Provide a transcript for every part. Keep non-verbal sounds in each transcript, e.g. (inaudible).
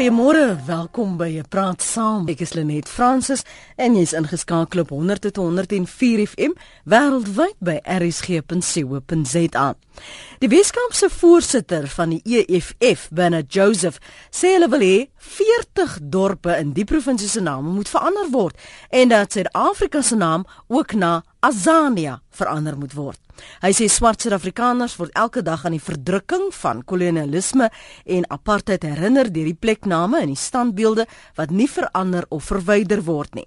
Goeiemôre, welkom by 'n Praat Saam. Ek is Lenet Fransis en jy's ingeskakel op 100.104 FM wêreldwyd by rsg.co.za. Die Weskaapse voorsitter van die EFF, Bernard Joseph, sê hulle wil hê 40 dorpe in die provinsie se naam moet verander word en dat Suid-Afrika se naam ook na Azania verander moet word. Hy sê swart Suid-Afrikaners word elke dag aan die verdrukking van kolonialisme en apartheid herinner deur die plekname en die standbeelde wat nie verander of verwyder word nie.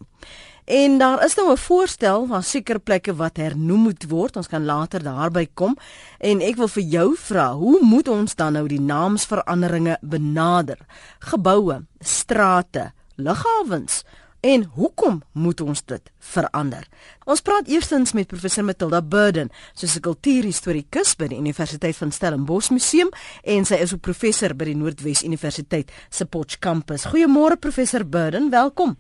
En daar is nou 'n voorstel van seker plekke wat hernoem moet word. Ons kan later daarby kom. En ek wil vir jou vra, hoe moet ons dan nou die naamsveranderinge benader? Geboue, strate, lughawens En hoekom moet ons dit verander? Ons praat eerstens met professor Matilda Burden, soos 'n kultuurhistorikus by die Universiteit van Stellenbosch Museum en sy is ook professor by die Noordwes Universiteit se Potch kampus. Goeiemôre professor Burden, welkom.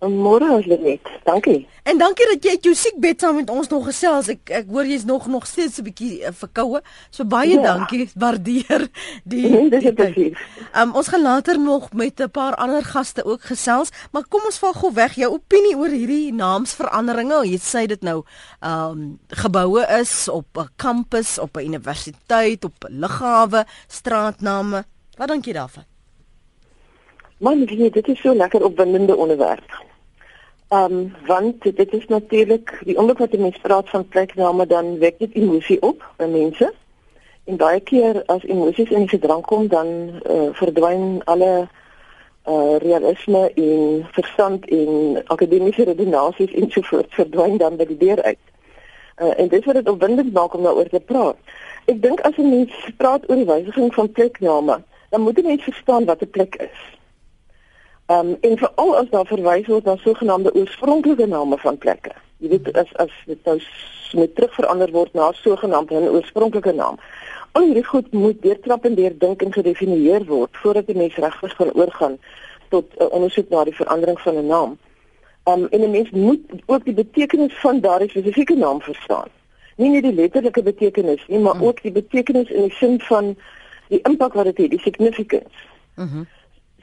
Môre as jy net. Dankie. En dankie dat jy jou siekbed saam met ons nog gesels. Ek ek hoor jy's nog nog steeds 'n bietjie uh, verkoue. So baie ja. dankie. (laughs) Waardeer die nee, Dis presies. Um, ons gaan later nog met 'n paar ander gaste ook gesels, maar kom ons val gou weg jou opinie oor hierdie naamsveranderinge. Jy sê dit nou ehm um, geboue is op 'n kampus, op 'n universiteit, op 'n lughawe, straatname. Wat dink jy daarvan? Man, dit is so lekker opwindende onderwerp. Ehm um, want dit is natuurlik die oomblik wat jy mens praat van plekname dan wek dit emosie op by mense. En baie keer as emosies in die gedrang kom dan uh, verdwyn alle uh, realisme en verstand en akademiese redenasies en so voort verdwyn dan by die deur uit. Uh, en dit wat dit opwindend maak om daaroor te praat. Ek dink as 'n mens praat oor die wysiging van plekname, dan moet jy net verstaan wat 'n plek is. Ehm um, en veral as daar verwys word na sogenaamde oorspronklike name van plekke. Jy weet as as dit nou moet terugverander word na sogenaamde 'n oorspronklike naam. Al hierdie goed moet deurtrap en deurdink en gedefinieer word voordat die mens regtig kan oorgaan tot 'n uh, ondersoek na die verandering van 'n naam. Ehm um, en 'n mens moet ook die betekenis van daardie spesifieke naam verstaan. Nie net die letterlike betekenis nie, maar hmm. ook die betekenis in die sin van die impak wat dit het, die significance. Mhm. Mm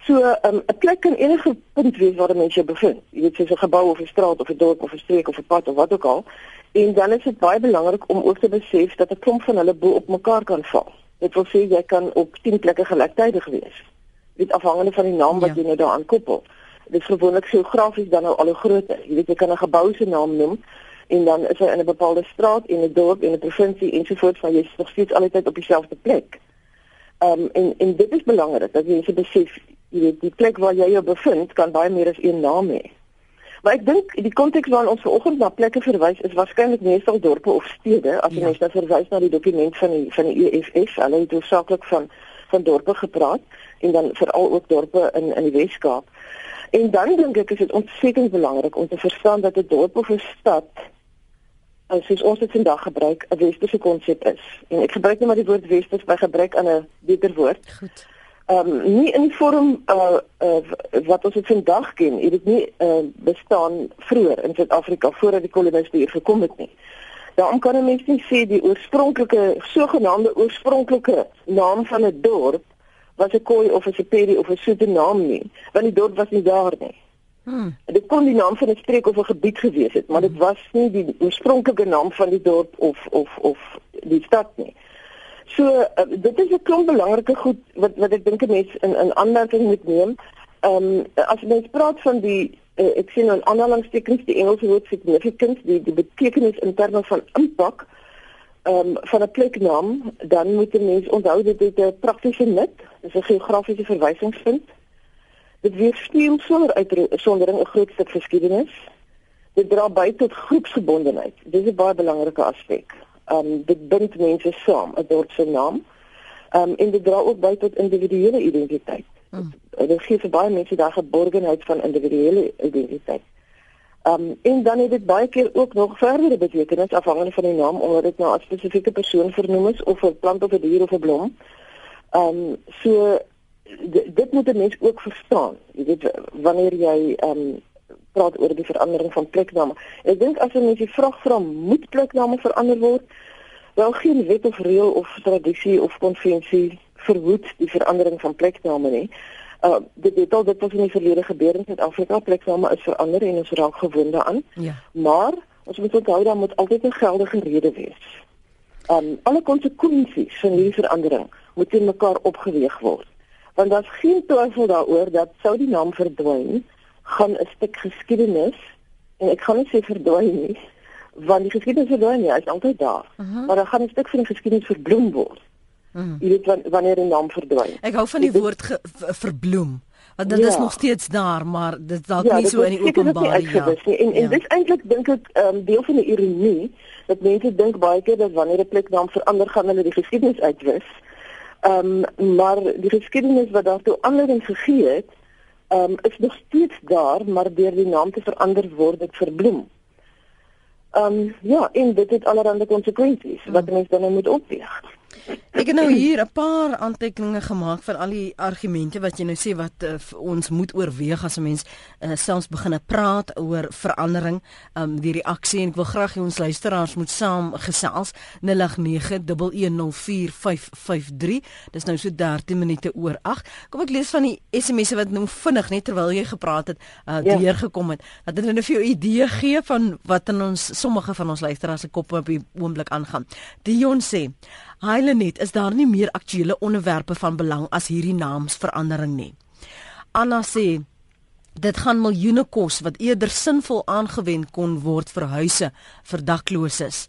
So 'n um, plek kan enige punt wees waar 'n mens jou bevind. Jy weet soos 'n gebou of 'n straat of 'n dorp of 'n streek of 'n pad of wat ook al. En dan is dit baie belangrik om ook te besef dat 'n klomp van hulle bo op mekaar kan val. Dit wil sê jy kan op 10 plekke gelyktydig wees. Dit afhangende van die naam wat ja. jy nou daaraan koppel. Dit is gewoonlik geografies dan nou al hoe groter. Jy weet jy kan 'n gebou se naam noem en dan is hy in 'n bepaalde straat in 'n dorp in 'n provinsie ensovoorts van jy is nog steeds altyd op dieselfde plek. Ehm um, en en dit is belangrik dat jy se besef jy weet die plek waar jy jou bevind kan baie meer as een naam hê. Maar ek dink die konteks waarin ons vanoggend na plekke verwys is waarskynlik meestal dorpe of stede as ja. mens dan verwys na die dokument van die van die EFF, hulle het hoofsaaklik van van dorpe gepraat en dan veral ook dorpe in in die Weskaap. En dan dink ek is dit ontsettend belangrik om te verstaan dat 'n dorp of 'n stad as soos ons dit vandag gebruik 'n westerse konsep is. En ek gebruik net maar die woord westers by gebruik aan 'n beter woord. Goed ehm um, nie in die vorm uh, uh wat ons dit vandag ken, het dit nie uh bestaan vroeër in Suid-Afrika voordat die koloniste hier gekom het nie. Daarom kan 'n mens nie sê die oorspronklike sogenaamde oorspronklike naam van 'n dorp was 'n kooi of 'n seperi of 'n soete naam nie, want die dorp was nie daar nie. Hmm. Dit kon die naam van 'n streek of 'n gebied gewees het, maar dit hmm. was nie die oorspronklike naam van die dorp of of of die stad nie. So uh, dit is 'n klomp belangrike goed wat wat ek dink 'n mens in in aanmerking moet neem. Ehm um, as mens praat van die uh, ek sien in aanhalingstekens die Engelse woord significance, die die betekenis in terme van impak ehm um, van 'n pleknaam, dan moet jy mens onthou dit 'n praktiese nut, dis 'n geografiese verwysingspunt. Dit weerspieël sonder uitsondering 'n groot stuk geskiedenis. Dit dra by tot groepsgebondenheid. Dis 'n baie belangrike aspek um dit bind mense saam, 'n dorp se naam. Um en dit dra ook by tot individuele identiteit. Hmm. Dit gee vir baie mense daai geborgenheid van individuele identiteit. Um en dan het dit baie keer ook nog verdere betekenis afhangende van die naam omdat dit nou 'n spesifieke persoon vernoem is of 'n plant of 'n dier of 'n blom. Um so dit moet 'n mens ook verstaan. Jy weet wanneer jy um praat oor die verandering van plekname. Ek dink as 'n mens die vraag vra moet plekname verander word, wel geen wet of reël of tradisie of konvensie verhoed die verandering van plekname nie. Uh dit het al dit wat in die verlede gebeur in Suid-Afrika, plekname is verander en ons raak gewoond daaraan. Ja. Maar ons moet onthou dat moet altyd 'n geldige rede wees. Um alle konsekwensies van hierdie verandering moet in mekaar opgeweeg word. Want daar's geen twyfel daaroor dat sou die naam verdwyn, gaan 'n stuk geskiedenis en ek gaan nie sê verdwyn nie, want die geskiedenis verdwyn nie, is altyd daar. Uh mhm. -huh. Maar dan gaan 'n stuk van die geskiedenis verbloem word. Mm. Jy weet wanneer 'n naam verdwyn. Ek hou van die woord ge, verbloem. Want dit ja. is nog steeds daar, maar dit dalk ja, nie so in die openbaar nie. Ja. Nie. En en ja. dis eintlik dink ek um, deel van die ironie dat mense dink baie keer dat wanneer 'n plek naam verander gaan hulle die geskiedenis uitwis. Ehm um, maar die geskiedenis wat daartoe aanleiding gegee het, ehm um, is nog steeds daar, maar deur die naam te verander word dit verbloem. Ehm um, ja, en dit het allerlei konsekwensies wat mm. mense dan moet opweeg. Ek het nou hier 'n paar aantekeninge gemaak van al die argumente wat jy nou sê wat uh, ons moet oorweeg as 'n mens uh, selfs begine praat oor verandering, um die reaksie en ek wil graag hê ons luisteraars moet saam gesels 0891104553. Dis nou so 13 minute oor 8. Kom ek lees van die SMS'e wat nou vinnig net terwyl jy gepraat het uh, ja. deurgekom het. Dat dit nou vir jou idee gee van wat in ons sommige van ons luisteraars se koppe op die oomblik aangaan. Dion sê Heilenet, is daar nie meer aktuelle onderwerpe van belang as hierdie naamsverandering nie. Anna sê dit gaan miljoene kos wat eerder sinvol aangewend kon word vir huise vir dakloses.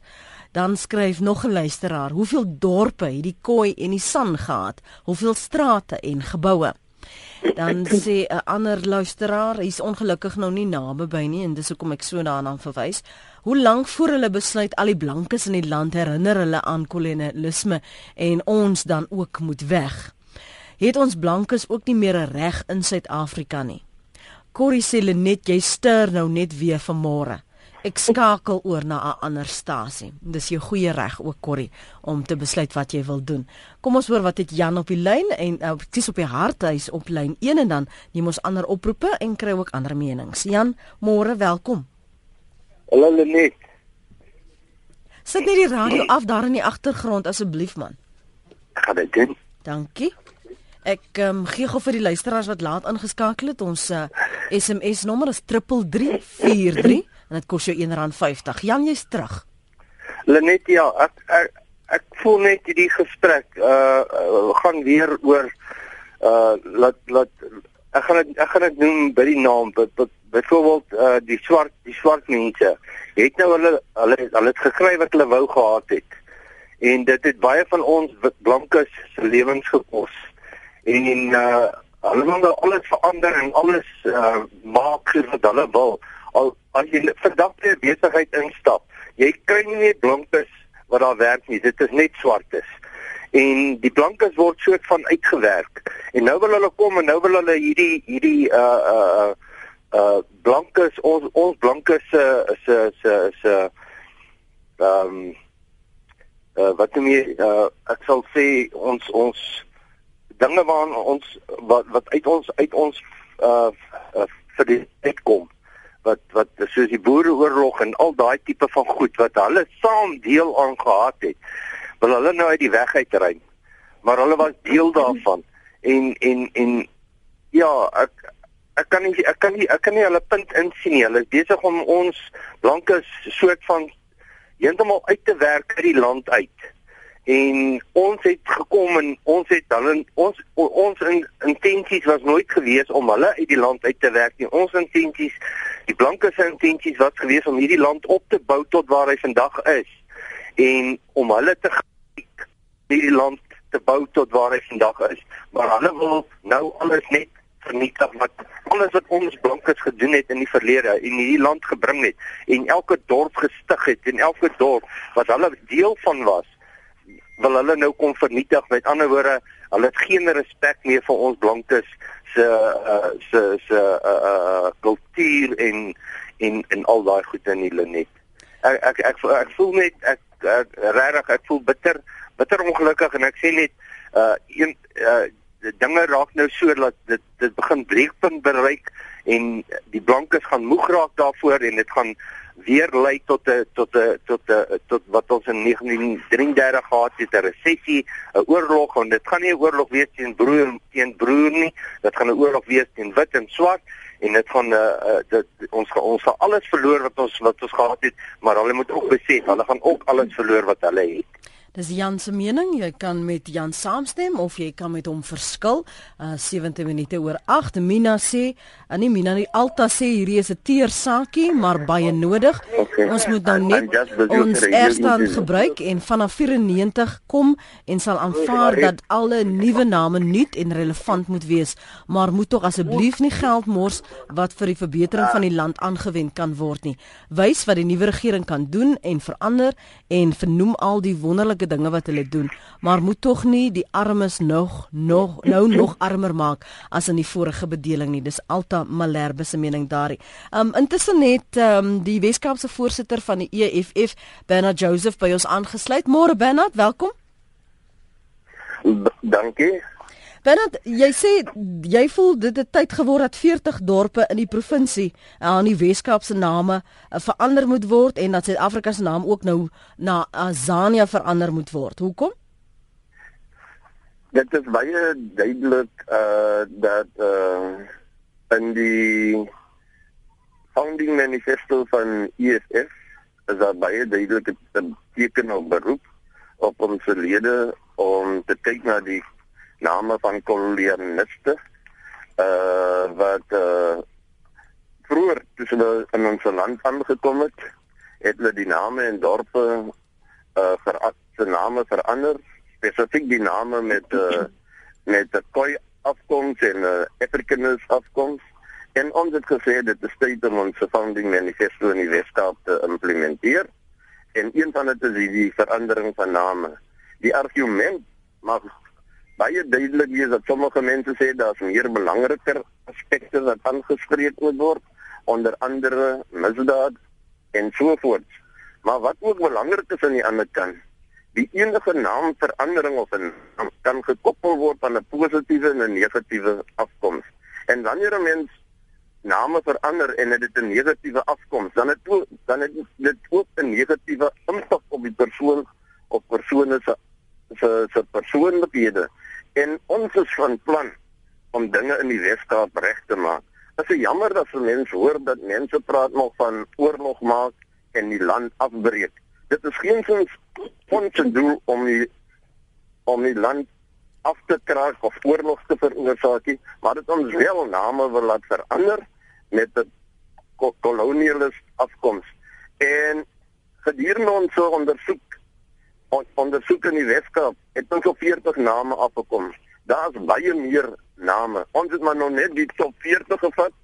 Dan skryf nog 'n luisteraar, hoeveel dorpe het die kooi en die san gehad? Hoeveel strate en geboue? Dan (laughs) sê 'n ander luisteraar, hy's ongelukkig nou nie naby by nie en dis hoekom ek so daarna verwys. Hoe lank voor hulle besluit al die blankes in die land herinner hulle aan kolonialisme en ons dan ook moet weg? Het ons blankes ook nie meer 'n reg in Suid-Afrika nie? Corrie sê net jy stuur nou net weer vanmôre. Ek skakel oor na 'n ander stasie. Dis jou goeie reg ook Corrie om te besluit wat jy wil doen. Kom ons hoor wat het Jan op die lyn en uh, dis op die harthuis op lyn 1 en dan neem ons ander oproepe en kry ook ander menings. Jan, môre welkom. Hallo Lenet. Sit net die radio af daar in die agtergrond asseblief man. Ek gaan dit doen. Dankie. Ek um, gee gou vir die luisteraars wat laat ingeskakel het. Ons uh, SMS nommer is 3343 en dit kos jou R1.50. Jan, jy's terug. Lenet, ja, ek ek, ek voel net hierdie gesprek uh, uh gaan weer oor uh laat laat ek gaan het, ek gaan dit noem by die naam byvoorbeeld uh die swart die swart mense het nou hulle hulle hulle het gekry wat hulle wou gehad het en dit het baie van ons blankes se lewens gekos en uh hulle wil nou alles verander en alles uh maak wat hulle wil al as jy vandag by 'n besigheid instap, jy kry nie net blankes wat daar werk nie, dit is net swartes. En die blankes word soort van uitgewerk. En nou wil hulle kom en nou wil hulle hierdie hierdie uh uh uh blankes ons ons blankes se se se se ehm uh wat noem jy uh ek sal sê ons ons dinge waaraan ons wat wat uit ons uit ons uh, uh vir die uitkom wat wat soos die boereoorlog en al daai tipe van goed wat hulle saam deel aan gehad het wil hulle nou uit die weg uitruim. Maar hulle was deel daarvan. En en en ja ek ek kan nie ek kan nie ek kan nie hulle punt insien nie. Hulle is besig om ons blanke soort van heeltemal uit te werk uit die land uit. En ons het gekom en ons het dan ons ons intensies was nooit gewees om hulle uit die land uit te werk nie. Ons intensies, die blanke se intensies was gewees om hierdie land op te bou tot waar hy vandag is en om hulle te hierdie land te bou tot waar hy vandag is. Maar hulle wil nou alles net vernietig wat alles wat ons blankes gedoen het in die verlede en hierdie land gebring het en elke dorp gestig het en elke dorp wat hulle deel van was wil hulle nou kom vernietig. Met ander woorde, hulle het geen respek meer vir ons blankes se uh, se se uh, uh, kultuur en en en al daai goed in hulle net. Ek ek ek, ek voel net ek, ek regtig ek voel bitter bitter ongelukkig en ek sê net uh een uh die dinge raak nou so dat dit dit begin breekpunt bereik en die blankes gaan moeg raak daarvoor en dit gaan weer lei tot 'n tot 'n tot 'n tot wat ons in 1933 gehad het 'n resessie, 'n oorlog en dit gaan nie 'n oorlog wees teen broer teen broer nie, dit gaan 'n oorlog wees teen wit en swart en dit gaan uh, uh, dit ons ons sal alles verloor wat ons wat ons gehad het, maar hulle moet ook besef, hulle gaan ook alles verloor wat hulle het. Dis Jan se mening. Jy kan met Jan saamstem of jy kan met hom verskil. Uh 70 minute oor 8. Mina sê, uh, nee Mina nie Alta sê hierdie is 'n teer saakie, maar baie nodig. Okay. Ons moet nou net ons eerste gebruik en vanaf 94 kom en sal aanvaar dat alle nuwe name nuut en relevant moet wees, maar moet tog asseblief nie geld mors wat vir die verbetering van die land aangewend kan word nie. Wys wat die nuwe regering kan doen en verander en vernoem al die wonderlike dinge wat hulle doen, maar moet tog nie die armes nog nog nou (clears throat) nog armer maak as in die vorige bedeling nie. Dis Alta Malherbe se mening daarin. Um intussen het um die Weskaapse voorsitter van die EFF, Bernard Joseph by ons aangesluit. Môre Bernard, welkom. D dankie. Bernard, jy sê jy voel dit het tyd geword dat 40 dorpe in die provinsie aan die Weskaap se name uh, verander moet word en dat Suid-Afrika se naam ook nou na Azania verander moet word. Hoekom? Dit is baie duidelik uh dat uh in die founding manifesto van EFF is daar baie duidelik 'n teken op beroep op ons lede om te kyk na die name van kolonialiste uh wat uh vroeër toe hulle in ons land aangekom het, het hulle die name en dorpe uh verander name verander, spesifiek die name met uh met 'n koi afkoms en 'n uh, Afrikaans afkoms en ons het gesê dit is tyd om ons founding manifesto in die Weskaap te implementeer en een van dit is die verandering van name. Die argument mag baie duidelik wees dat sommige mense sê daar's meer belangriker aspekte wat aangespreek moet word onder andere misdaad en so voort. Maar wat ook belangrik is aan die ander kant, die enige naamverandering of 'n kan gekoppel word aan 'n positiewe en 'n negatiewe afkoms. En wanneer 'n mens name verander en dit 'n negatiewe afkoms, dan het ook, dan het dit ook 'n negatiewe impak op die persoon of persone se se se persoonlikhede en ons is van plan om dinge in die Weskaap reg te maak. Dit is jammer dat se mense hoor dat mense praat nog van oorlog maak en die land afbreek. Dit is geen sins ons doel om die om die land af te kraak of oorlog te veroorsaak nie, maar dit ons wel name wil laat verander met 'n kolonialis afkoms. En gedurende ons ondersoek ons ondersoek in die Weskaap het ons op 40 name afgekom. Daar's baie meer name. Ons het maar nog net die top 40 gevat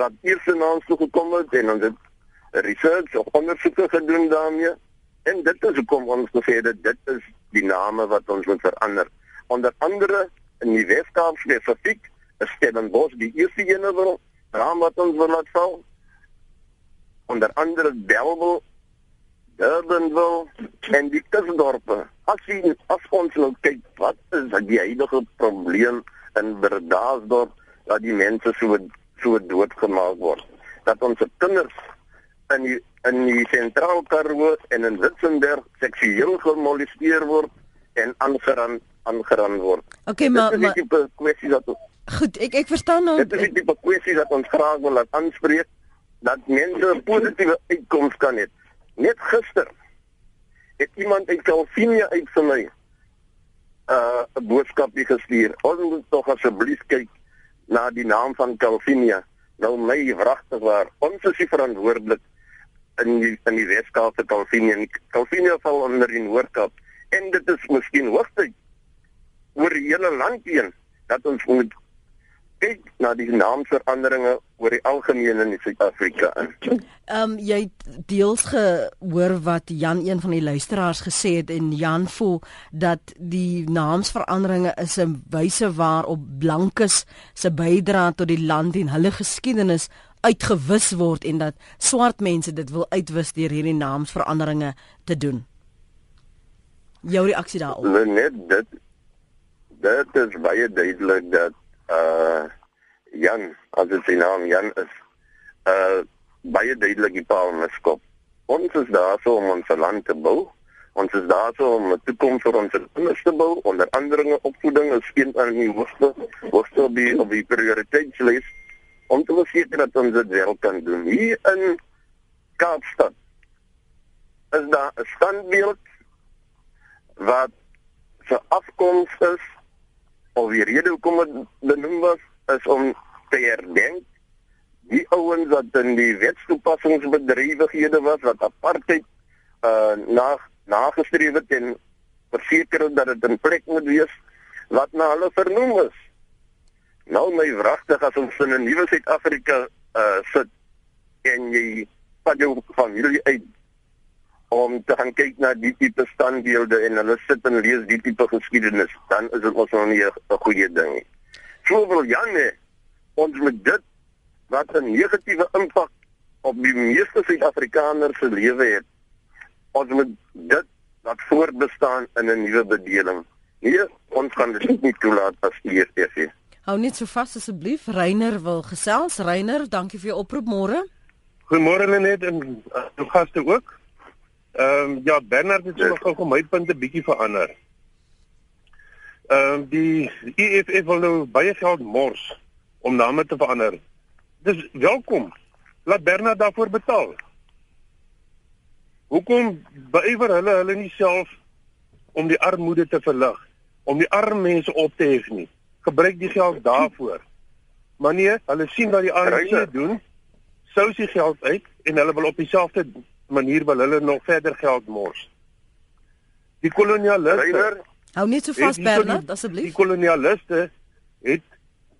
wat eers na ons toe gekom het en ons het research of ondersoeke gedoen daarmee. En dit is hoekom ons gesê het dit is die name wat ons moet verander. Onder andere in die Weskaap spesifiek is Stellenbosch die eerste een wat naam wat ons wil laat val. Onder andere Bellville Durbanville en die kusdorpe. As jy as ons nou kyk, wat is die huidige probleem in Bredasdorp dat die mense so so doodgemaak word? Dat ons kinders in die in die sentraal Karoo en in Witzenberg seksueel gemolesteer word en aangeraan aangeraan word. Okay, maar maar die kwessie dat Goed, ek ek verstaan nou. Dit is die tipe kwessie dat ons graag wil laat aanspreek dat mense 'n positiewe uitkoms kan hê. Net gister het iemand uit Calvinia uit vir my 'n uh, boodskapie gestuur. Ons moet tog asseblief kyk na die naam van Calvinia. Nou my wragtig waar ons is verantwoordelik in die, in die Weskaap vir Calvinia. Calvinia val onder die Noord-Kaap en dit is miskien hoogtyd oor die hele land heen dat ons moet kyk na die naamveranderinge oor die algemeen in Suid-Afrika in. Ehm um, jy deels gehoor wat Jan een van die luisteraars gesê het en Jan voel dat die naamsveranderinge is 'n wyse waarop blankes se bydrae tot die land en hulle geskiedenis uitgewis word en dat swart mense dit wil uitwis deur hierdie naamsveranderinge te doen. Jou reaksie daarop? Net dit dit is baie duidelik dat uh Jan, as dit sy naam Jan is, uh baie duidelik die paal miskop. Ons is daar so om ons land te bou. Ons is daar so om 'n toekoms vir ons kinders te bou. Onder andere opvoeding is een van die hoogste hoogste op die, op die prioriteitslys om te verseker dat ons dit wel kan doen. Hier in Kaapstad is daar 'n standbeeld wat vir afkoms is of die rede hoekom dit benoem was is om te herdenk die ouens wat in die wetstoepassingsbedrywighede was wat apartheid uh na nagestreef het en verseker dat dit in plek moet wees wat na hulle vernoem is. Nou my wragtig as ons in 'n nuwe Suid-Afrika uh sit en jy pad jou familie uit om te gaan kyk na die tipe standbeelde en hulle sit en lees die tipe geskiedenis, dan is dit ons nog nie 'n goeie ding nie. So wil Janne ons met dit wat 'n negatiewe impak op die meeste Suid-Afrikaners se lewe het. Ons moet dit wat voortbestaan in 'n nuwe bedeling. Nee, ons kan dit nie toelaat as EFF. Hou net so vas asseblief. Reiner wil gesels. Reiner, dankie vir jou oproep môre. Goeiemôre net en uh, gaste ook. Ehm um, ja, Bernard het sommer gou my punte bietjie verander. Ehm um, die EFF wil nou baie geld mors om name te verander. Dis welkom. Laat Bernard daarvoor betaal. Hoekom beywer hulle hulle nie self om die armoede te verlig, om die arme mense op te hef nie? Gebruik die geld daarvoor. Maar nee, hulle sien wat die ANC doen, sou sy geld uit en hulle wil op dieselfde manier wil hulle nog verder geld mors. Die kolonialiste Hou net so vas Bernard asseblief. Die kolonialiste het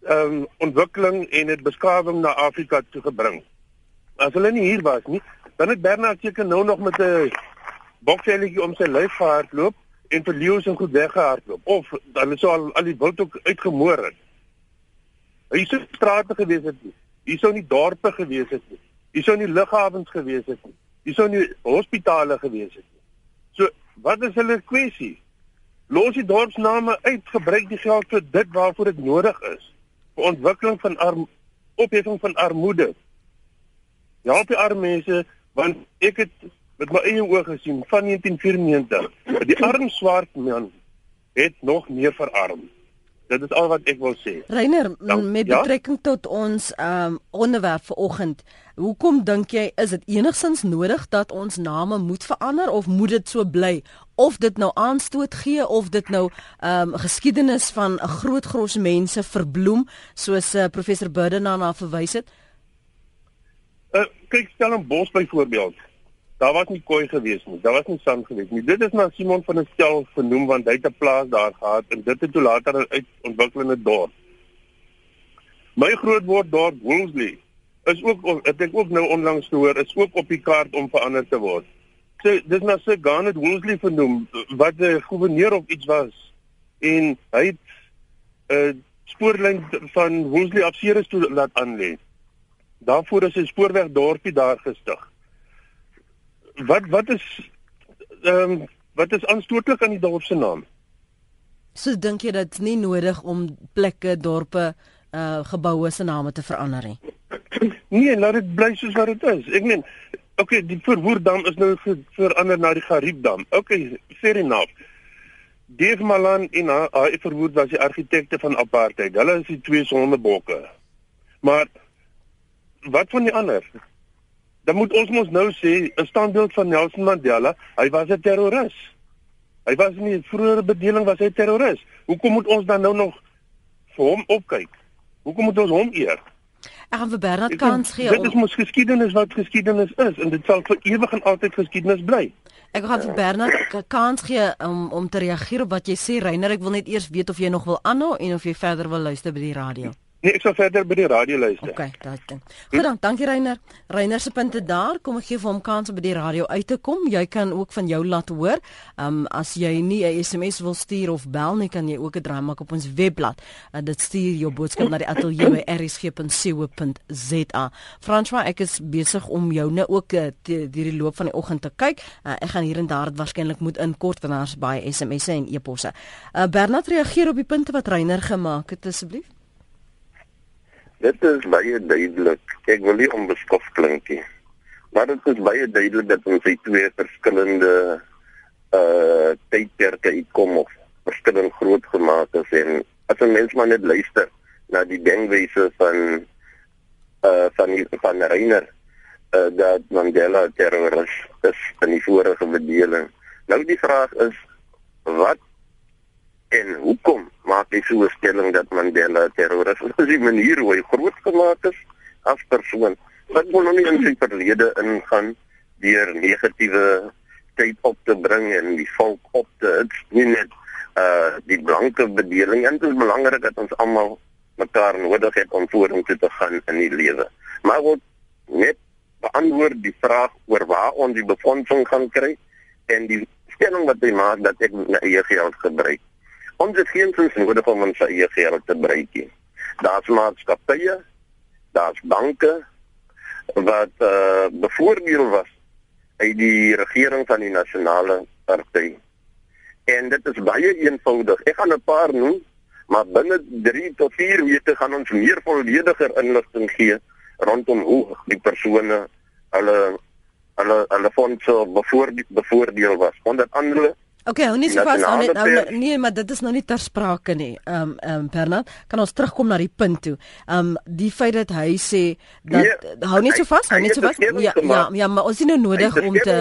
ehm um, ontwikkeling en het beskawing na Afrika toe gebring. As hulle nie hier was nie, dan het Bernard seker nou nog met 'n bokvelletjie om sy lyf gehardloop en vir leeu's en goed weggehardloop of dan sou al al die wild ook uitgemoor het. Hy sou strate gewees het nie. Hy sou nie dorpe gewees het nie. Hy sou nie lughawens gewees het nie. Hier sou nie hospitale gewees het nie. So, wat is hulle kwessie? Los die dorpsname uit, gebruik die geld vir dit waarvoor dit nodig is. Vir ontwikkeling van arm opheffing van armoede. Ja, die arme mense, want ek het met my eie oë gesien van 1994, die arm swart man het nog meer verarm. Dit is al wat ek wil sê. Reiner, met ja? betrekking tot ons um onderwerp vanoggend, hoekom dink jy is dit enigstens nodig dat ons name moet verander of moet dit so bly? Of dit nou aanstoot gee of dit nou um geskiedenis van 'n groot gros mense verbloem soos uh, professor Burden daarna verwys het? Uh, kyk, stel 'n bos byvoorbeeld. Daar was nie koei gewees nie. Daar was nie sand gewees nie. Dit is na Simon van der Stel genoem want hy het 'n plaas daar gehad en dit het toe later uit ontwikkelende dorp. My grootword dorp Woolsley is ook ek dink ook nou onlangs gehoor is ook op die kaart om verander te word. So dis na Sir Garnet Woolsley genoem wat 'n gouverneur of iets was en hy het 'n uh, spoorlyn van Woolsley af Ceres toe laat aanlê. Daarvoor is 'n spoorweg dorpie daar gestig wat wat is ehm um, wat is aanstootlik aan die dorp se naam? So dink jy dat nie nodig om plekke, dorpe, uh geboue se name te verander nie? Nee, laat dit bly soos wat dit is. Ek meen, okay, die Verwoerdam is nou verander na die Gariepdam. Okay, fair enough. Dave Malan en hy verwoed was die argitekte van apartheid. Hulle is die twee sondebokke. Maar wat van die ander? dan moet ons mos nou sê 'n standbeeld van Nelson Mandela, hy was 'n terroris. Hy was nie vroeër bedeling was hy terroris. Hoekom moet ons dan nou nog vir hom opkyk? Hoekom moet ons hom eer? Ek gaan vir Bernard kans gee. Dit is mos geskiedenis wat geskiedenis is en dit sal vir ewig en altyd geskiedenis bly. Ek gaan vir Bernard kans gee om om te reageer op wat jy sê Reiner. Ek wil net eers weet of jy nog wil aanhou en of jy verder wil luister by die radio. Nee, ek sal verder by die radio luister. OK, daai ding. Goed dan, dankie Reiner. Reiner se punte daar. Kom ek gee vir hom kans om by die radio uit te kom. Jy kan ook van jou laat hoor. Um as jy nie 'n SMS wil stuur of bel nie, kan jy ook 'n draai maak op ons webblad. Uh, dit stuur jou boodskap na die ateljee by rsg.co.za. François, ek is besig om jou nou ook uh, deur die loop van die oggend te kyk. Uh, ek gaan hier en daar dit waarskynlik moet inkort want daar's baie SMS'e en e-posse. Uh, Bernard reageer op die punte wat Reiner gemaak het asseblief. Dit is baie duidelik. Ek wil nie onbeskof klink nie. Maar dit is baie duidelik dat ons uit twee verskillende uh tydperke uitkom of verskillend groot gemaak is en as 'n mens maar net luister na die denkwyse van uh van die, van Reiner uh dat Mandela terrorist is in die vorige bedeling. Nou die vraag is wat en hoekom maak hy so 'n stelling dat Mandela terrorist is? Is die manier hoe hy groot gemaak is as persoon? Wat wil nou nie in sy verlede ingaan deur negatiewe tyd op te bring en die volk op te hits, nie net uh die blanke bedeling en dit is belangrik dat ons almal mekaar nodig het om vorentoe te gaan in die lewe. Maar wat net beantwoord die vraag oor waar ons die befondsing gaan kry en die stelling wat hy maak dat ek my eie geld gebruik. Ons het geen sin nodig om ons eie geld te gebruik nie. Daar's maatskappye, daar's banke wat uh, bevoordeel was uit die regering van die nasionale party. En dit is baie eenvoudig. Ek gaan 'n paar noem, maar binne 3 tot 4 weke gaan ons meer vollediger inligting gee rondom hoe die persone hulle hulle hulle fondse bevoordeel was. Onder andere Okay, hou net so vas aan net nou nee, maar dit is nou nie ter sprake nie. Ehm um, ehm um, Bernard, kan ons terugkom na die punt toe. Ehm um, die feit dat hy sê dat nee, hou net so vas, hou net so vas. Ja, ja, ja, maar ons is nou nodig om te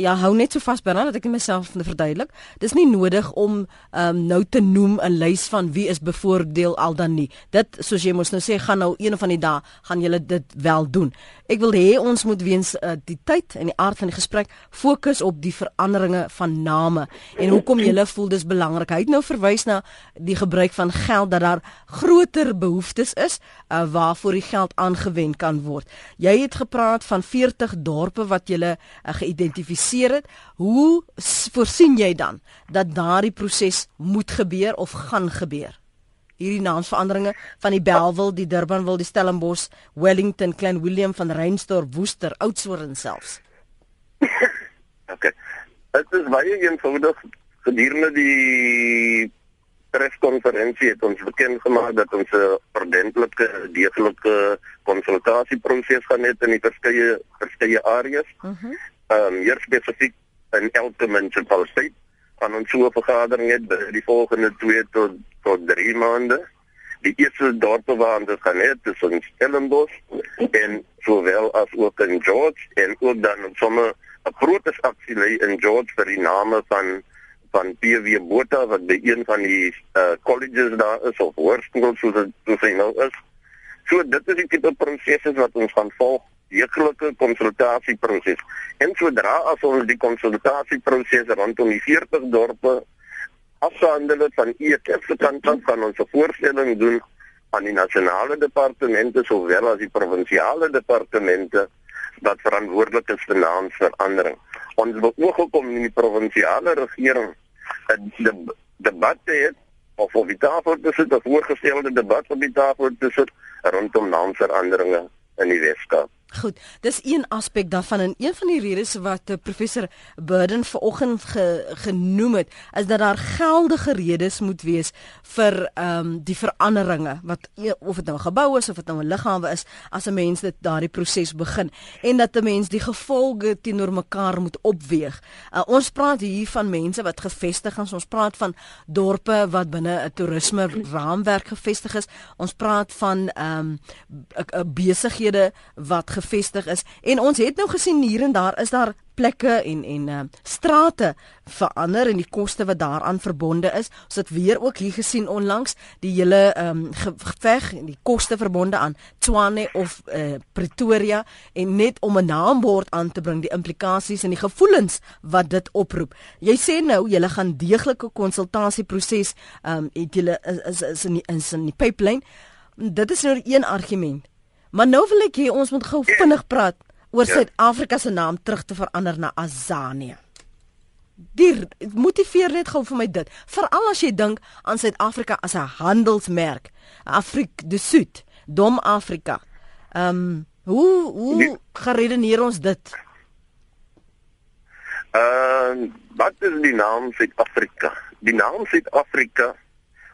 Ja, hou net so vas Bernard dat ek myself verduidelik. Dis nie nodig om ehm um, nou te noem 'n lys van wie is bevoordeel al dan nie. Dit soos jy mos nou sê gaan nou een van die dae gaan julle dit wel doen. Ek wil hê ons moet weens uh, die tyd en die aard van die gesprek fokus op die veranderinge van name en hoekom jy voel dis belangrik. Hy het nou verwys na die gebruik van geld dat daar groter behoeftes is uh, waarvoor die geld aangewend kan word. Jy het gepraat van 40 dorpe wat jy uh, geïdentifiseer het. Hoe voorsien jy dan dat daardie proses moet gebeur of gaan gebeur? Hierdie naamsveranderinge van die Belwel, die Durbanville, die Stellenbosch, Wellington, Klein Willem van Reinstorp, Woester, Oudtshoorn selfs. (laughs) okay. Dit is baie eenvoudig gedurende die preskonferensie het ons bekend gemaak dat ons 'n ordentlike deeglike konsultasieproses gaan hê in die verskeie verskeie areas. Mhm. Uh ehm um, hier spesifiek in elke munisipaliteit aan ons so 'n vergadering by die volgende 2 tot tot 3 maande. Die eerste dorpe waar ons gaan hê, dis in Stellenbosch en sowel as ook in George en ook dan sommige 'n groot aksie lê in George vir die name van van PW Botha wat by een van die uh, colleges daar is of hoërskole soos dit soos hy nou is. So dit is die tipe prosesse wat ons gaan volg, deeglike konsultasieproses. En sodra as ons die konsultasieproses rondom die 40 dorpe afhandel het van EFF se kant af kan ons 'n voorstelling doen aan die nasionale departemente sowel as die provinsiale departemente wat verantwoordelik is vir naamsverandering. Ons wil ook in die provinsiale regering 'n debat hê of of die tafel te sit, 'n voorgestelde debat op die tafel te sit rondom naamsveranderinge in die Weskaap. Goed, dis een aspek daarvan en een van die redes wat uh, professor Burden vanoggend ge, genoem het, is dat daar geldige redes moet wees vir ehm um, die veranderinge wat e, of dit nou 'n gebou is of dit nou 'n liggawe is as 'n mens dit daardie proses begin en dat 'n mens die gevolge teenoor mekaar moet opweeg. Uh, ons praat hier van mense wat gevestig is, ons praat van dorpe wat binne 'n toerisme raamwerk gevestig is. Ons praat van ehm um, besighede wat gevestig is en ons het nou gesien hier en daar is daar plekke en en uh, strate verander en die koste wat daaraan verbonde is. Ons het weer ook hier gesien onlangs die hele ehm um, geveg en die koste verbonde aan Tshwane of uh, Pretoria en net om 'n naambord aan te bring, die implikasies en die gevoelens wat dit oproep. Jy sê nou jy gaan deeglike konsultasieproses ehm um, het jy is, is is in die, is in die pipeline. Dit is nou een argument. Maar nou wil ek hê ons moet gou vinnig praat oor ja. Suid-Afrika se naam terug te verander na Azania. Dit motiveer net gou vir my dit. Veral as jy dink aan Suid-Afrika as 'n handelsmerk. Afrika die Suid, Dom Afrika. Ehm um, hoe hoe nee. geredeneer ons dit? Ehm uh, wat is die naam Suid-Afrika? Die naam Suid-Afrika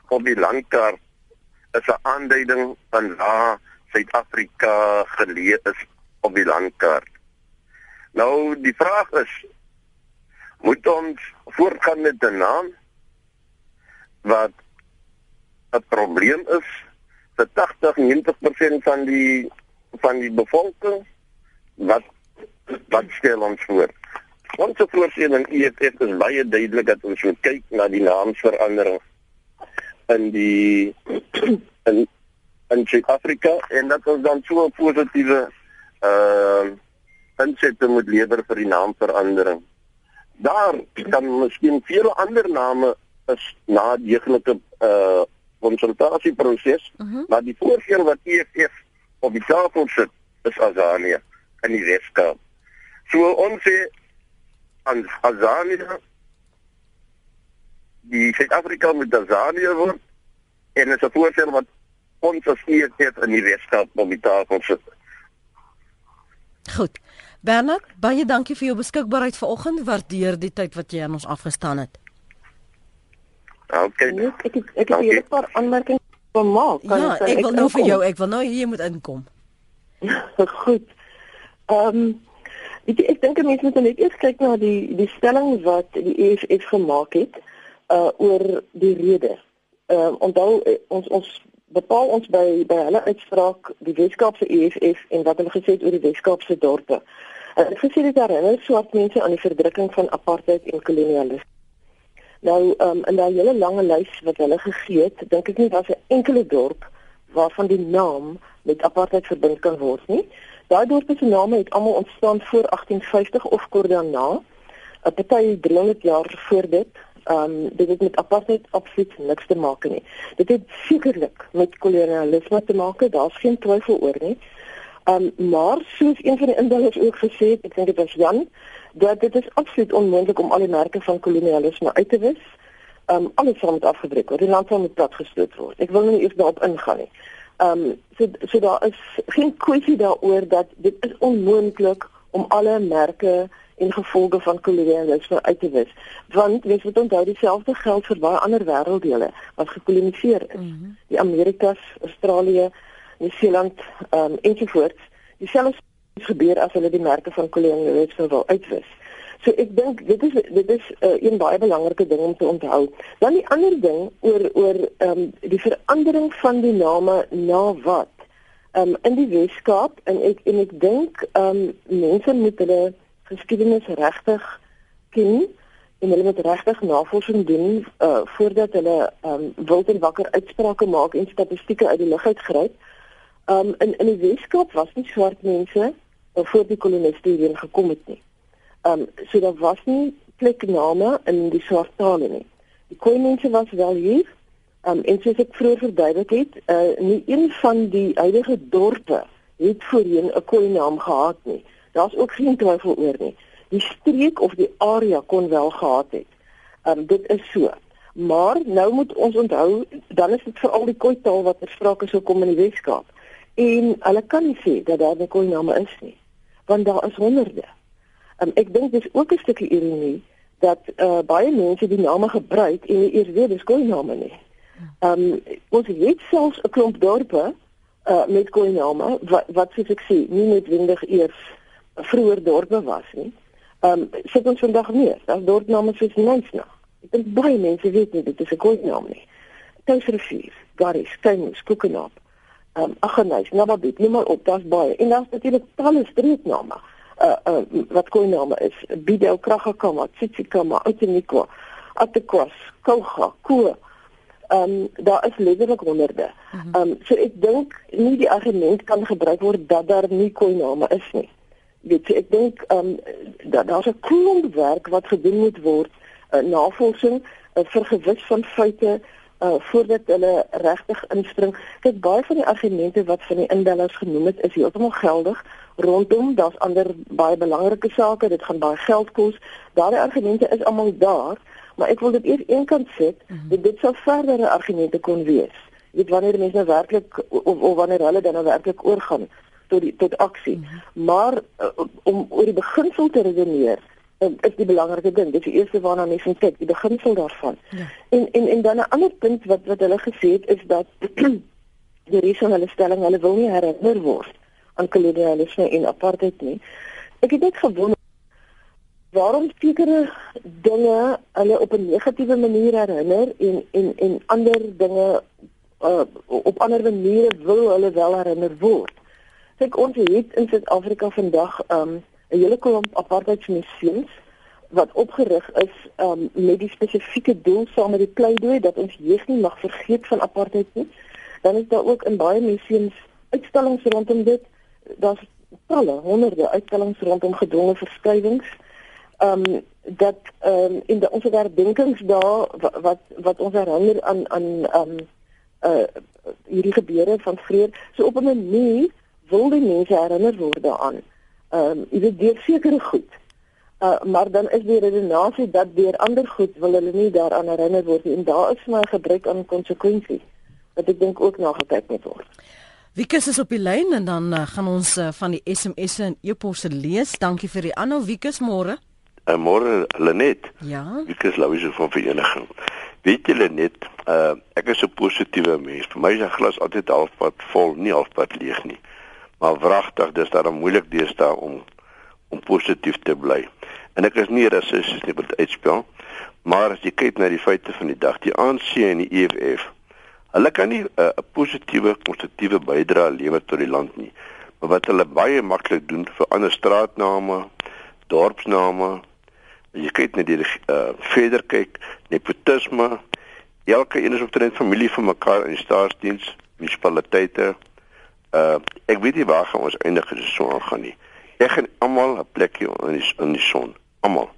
op die landkaart is 'n aanduiding van waar Suid-Afrika geleë is op die landkaart. Nou die vraag is moet ons voortgaan met 'n naam wat 'n probleem is vir 80 90% van die van die bevolking wat wat stel ons voor Ons voorstelling EFF is baie duidelik dat ons moet kyk na die naamsverandering in die in in Suid-Afrika en dat ons dan so 'n positiewe uh insette moet lewer vir die naamverandering. Daar kan miskien veel ander name is na deeglike uh konsultasieproses, uh mhm. -huh. maar die voorkeur wat EFF op die tafel sit is Azania in die Weskaap. So ons sê aan Azania die Suid-Afrika met Azania word en is 'n voorstel wat ons as EFF in die Weskaap op die tafel sit. Goed. Bernard, baie dankie vir jou beskikbaarheid vanoggend. Waardeer die tyd wat jy aan ons afgestaan het. Okay. Nee, ek ek ek het 'n paar aanmerkings wil maak. Kan ja, ek, ek wil nou vir jou, ek wil nou hier moet inkom. (laughs) Goed. Ehm um, ek ek dink mense moet net eers kyk na die die stelling wat die EFF gemaak het uh oor die rede. Ehm uh, onthou eh, ons ons bepaal ons by by hulle uitspraak die Weskaapse EFF en wat hulle gesê het oor die Weskaapse dorpe. Hulle het gesê dit herinner swart mense aan die verdrukking van apartheid en kolonialisme. Nou um, in daai hele lange lys wat hulle gegee het, dink ek nie daar's 'n enkele dorp waarvan die naam met apartheid verbind kan word nie. Daai dorpe se name het almal ontstaan voor 1850 of kort daarna. 'n Party 300 jaar voor dit ehm um, dit het met apartheid absoluut niks te maak nie. Dit het sekerlik met kolonialisme te maak, daar's geen twyfel oor nie. Ehm um, maar soos een van die indellers ook gesê het, ek dink dit was Jan, dat dit is absoluut onmoontlik om al die merke van kolonialisme uit te wis. Ehm um, alles sal moet afgebreek word. Die land sal moet platgestoot word. Ek wil nie eers daarop ingaan nie. Ehm um, so so daar is geen kwessie daaroor dat dit is onmoontlik om alle merke en gevolge van kolonialisme uit te wis. Want mens moet onthou dieselfde geld vir baie ander wêrelddele wat gekoloniseer is. Mm -hmm. Die Amerikas, Australië, Nieu-Seeland um, ensovoorts. Dieselfde gebeur as hulle die merke van kolonialisme wil uitwis. So ek dink dit is dit is uh, een baie belangrike ding om te onthou. Dan die ander ding oor oor ehm um, die verandering van die name na wat? Ehm um, in die Weskaap en ek en ek dink ehm um, mense moet hulle geskiedenis regtig ken en hulle moet regtig navorsing doen uh voordat hulle um wild en wakker uitsprake maak en statistieke uit die lug uitgryp. Um in in die Weskaap was nie swart mense uh, voor die koloniste hierheen gekom het nie. Um so daar was nie plekname in die swart tale nie. Die Khoi mense was wel hier. Um en soos ek vroeër verduidelik het, uh nie een van die huidige dorpe het voorheen 'n Khoi naam gehad nie. Daar's ook geen twyfel oor nie. Die streek of die area kon wel gehad het. Ehm um, dit is so. Maar nou moet ons onthou dan is dit veral die Khoi taal wat versprake sou kom in die Weskaap. En hulle kan nie sê dat daar 'n Khoi naam is nie. Want daar is honderde. Ehm um, ek dink dis ook 'n stukkie ironie dat uh, baie mense die name gebruik en nie eers weet dis Khoi name nie. Ehm um, ons het selfs 'n klomp dorpe uh, met Khoi name wat wat soos ek sê nie noodwendig eers vroeër dorpe was nie. Ehm um, sit ons vandag meer. Daar's dorpname soos Nensna. Ek dink baie mense weet nie dit is 'n goeie naam nie. Tuisrivier, Garis, Tuinus, Koekenaap. Ehm um, Aggenhuis, Nababit, noem maar op, daar's baie. En daar's natuurlik talle streekname. Uh uh wat goeie name is. Bidel Kragakama, Tsitsikama, Oteniko, Atekwas, Koga, Ko. Ehm um, daar is letterlik honderde. Mhm. Ehm um, so ek dink nie die argument kan gebruik word dat daar nie goeie name is nie weet ek dink ehm um, dat daar's 'n klomp werk wat gedoen moet word uh, navorsing uh, vir gewis van feite uh, voordat hulle regtig inspring. Kyk baie van die argumente wat van die indellers genoem het is heeltemal geldig. Rondom daar's ander baie belangrike sake dit gaan baie geld kos. Daardie argumente is almal daar maar ek wil dit eers eenkant sit mm -hmm. dit sou verdere argumente kon wees. Weet wanneer mense nou werklik of, of wanneer hulle dan nou werklik oorgaan tot die tot aksie. Mm -hmm. Maar uh, om oor die beginsel te redeneer uh, is die belangrike ding. Dit is die eerste waarna mense moet kyk, die beginsel daarvan. Ja. En en en dan 'n ander punt wat wat hulle gesê het is dat (clears throat) die regionale stelling hulle wil nie herinner word aan kolonialisme en apartheid nie. Ek het net gewonder waarom sekere dinge hulle op 'n negatiewe manier herinner en en en ander dinge uh, op ander maniere wil hulle wel herinner word. Kyk ons het in Suid-Afrika vandag um, 'n hele klomp apartheidsmuseums wat opgerig is um, met die spesifieke doel saam met die pleidooi dat ons jeug nie mag vergeet van apartheid nie. Dan is daar ook in baie museums uitstallings rondom dit. Daar's talle, honderde uitstallings rondom gedwonge verskuiwings. Ehm um, dat ehm um, in die ons herdenkings daar wat wat ons herinner aan aan ehm um, uh hierdie gebeure van vrede. So op 'n manier wil die mense herinner word daaraan. Ehm um, jy weet deur sekere goed. Uh maar dan is die redenasie dat deur ander goed wil hulle nie daaraan herinner word nie en daar is maar 'n gebrek aan konsekwensie wat ek dink ook na gekyk moet word. Wikus is op die lyn en dan uh, gaan ons uh, van die SMS'e en e-posse lees. Dankie vir die aanhou Wikus môre. Uh, môre Lenet. Ja. Wikus Louise van vereniging. Weet julle net, uh, ek is 'n positiewe mens. Vir my is 'n glas altyd halfpad vol, nie halfpad leeg nie. Maar wragtig, dis daarom moeilik deesdae om om positief te bly. En ek is nie rassisties nie met uitspel, maar as jy kyk na die feite van die dag, die ANC en die EFF Hulle kan nie 'n uh, positiewe konstruktiewe bydrae lewer tot die land nie. Maar wat hulle baie maklik doen vir ander straatname, dorpsname, jy kyk net die uh, verder kyk, nepotisme, elke een is omtrent familie van mekaar in die staatsdiens, munisipaliteite. Uh ek weet nie waar gaan ons eindig as dit so aangaan nie. Ek gaan almal 'n plekjie in die in die son, almal.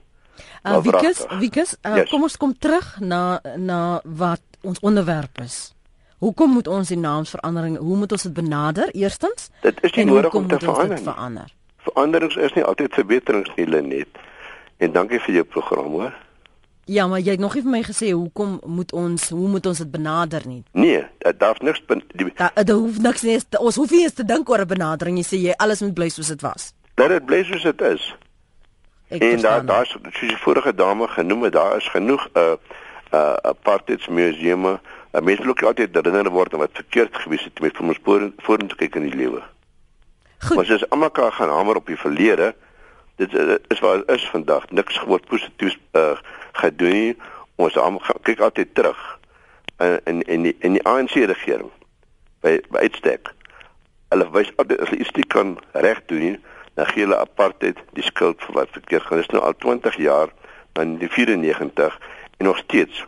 Uh, Wikus, Wikus, uh, yes. kom ons kom terug na na wat ons onderwerp is. Hoekom moet ons die naamsverandering, hoe moet ons dit benader? Eerstens, dit is nie nodig om te verander. verander. Veranderings is nie altyd verbeterings nie, Lenet. En dankie vir jou program, hoor. Ja, maar jy het nog nie vir my gesê hoekom moet ons, hoe moet ons dit benader nie? Nee, dit daar's niks die Daar da hoef niks nie, ons hoef nie eens te dink oor 'n benadering. Jy sê jy alles moet bly soos dit was. Dat dit bly soos dit is. Ek en daar daar's soos die vorige dame genoem het, daar is genoeg 'n uh, uh apartheidsmuseume 'n mens wil ook altyd herinner word aan wat verkeerd gewees het met om ons vorentoe kyk in die lewe. Goed. Ons is almekaar gaan hamer op die verlede. Dit is waar is vandag niks word positief uh, gedoen nie. Ons kyk altyd terug in in in die, in die ANC regering by by uitstek. Hulle wys altyd as iets nie kan reg doen nie, dan gee hulle apartheid die skuld vir wat verkeerd gaan. Dit is nou al 20 jaar van die 94 en nog steeds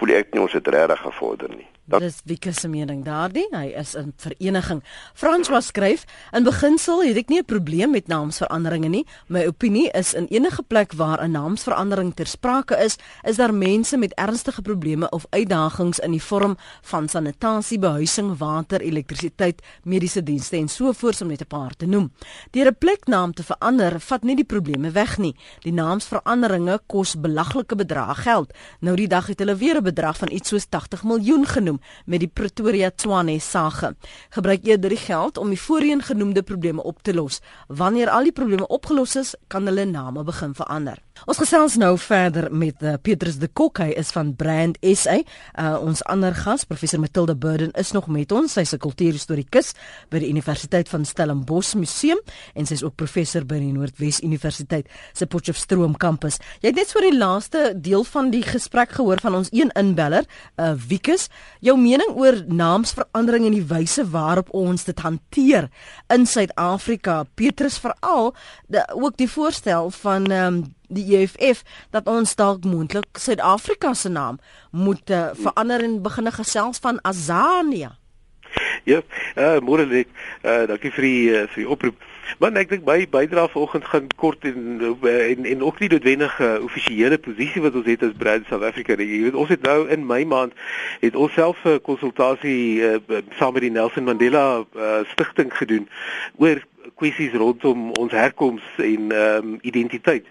voel ek nie ons het regtig gevorder nie. Dat Dis Wieke se mening daardie. Hy is in vereniging. François skryf: "In beginsel het ek nie 'n probleem met naamsveranderinge nie. My opinie is in enige plek waar 'n naamsverandering ter sprake is, is daar mense met ernstige probleme of uitdagings in die vorm van sanitasie, behuising, water, elektrisiteit, mediese dienste en so voort om net 'n paar te noem. Deur 'n pleknaam te verander, vat nie die probleme weg nie. Die naamsveranderinge kos belaglike bedrae geld. Nou die dag het hulle weer 'n bedrag van iets soos 80 miljoen genoem genoem met die Pretoria Tshwane sage. Gebruik eerder die geld om die voorheen genoemde probleme op te los. Wanneer al die probleme opgelos is, kan hulle name begin verander. Ons gesels nou verder met uh, Petrus de Kok, hy is van Brand SA. Uh, ons ander gas, professor Matilda Burden is nog met ons. Sy's 'n kultuurhistorikus by die Universiteit van Stellenbosch Museum en sy's ook professor by die Noordwes Universiteit se Potchefstroom kampus. Jy het net so die laaste deel van die gesprek gehoor van ons een inbeller, uh Wikus jou mening oor naamsverandering en die wyse waarop ons dit hanteer in Suid-Afrika. Petrus veral ook die voorstel van ehm um, die EFF dat ons dalk moontlik Suid-Afrika se naam moet uh, verander en begin gesels van Azania. Ja, uh, môre lê, uh, dankie vir die uh, vir die oproep. Maar ek dink my bydrae vanoggend gaan kort en en en ook nie noodwendige uh, offisiële posisie wat ons het as Brand South Africa nie. Jy weet ons het nou in Mei maand het ons self 'n konsultasie uh, saam met die Nelson Mandela uh, stigting gedoen oor kwessies rondom ons herkoms en um, identiteit.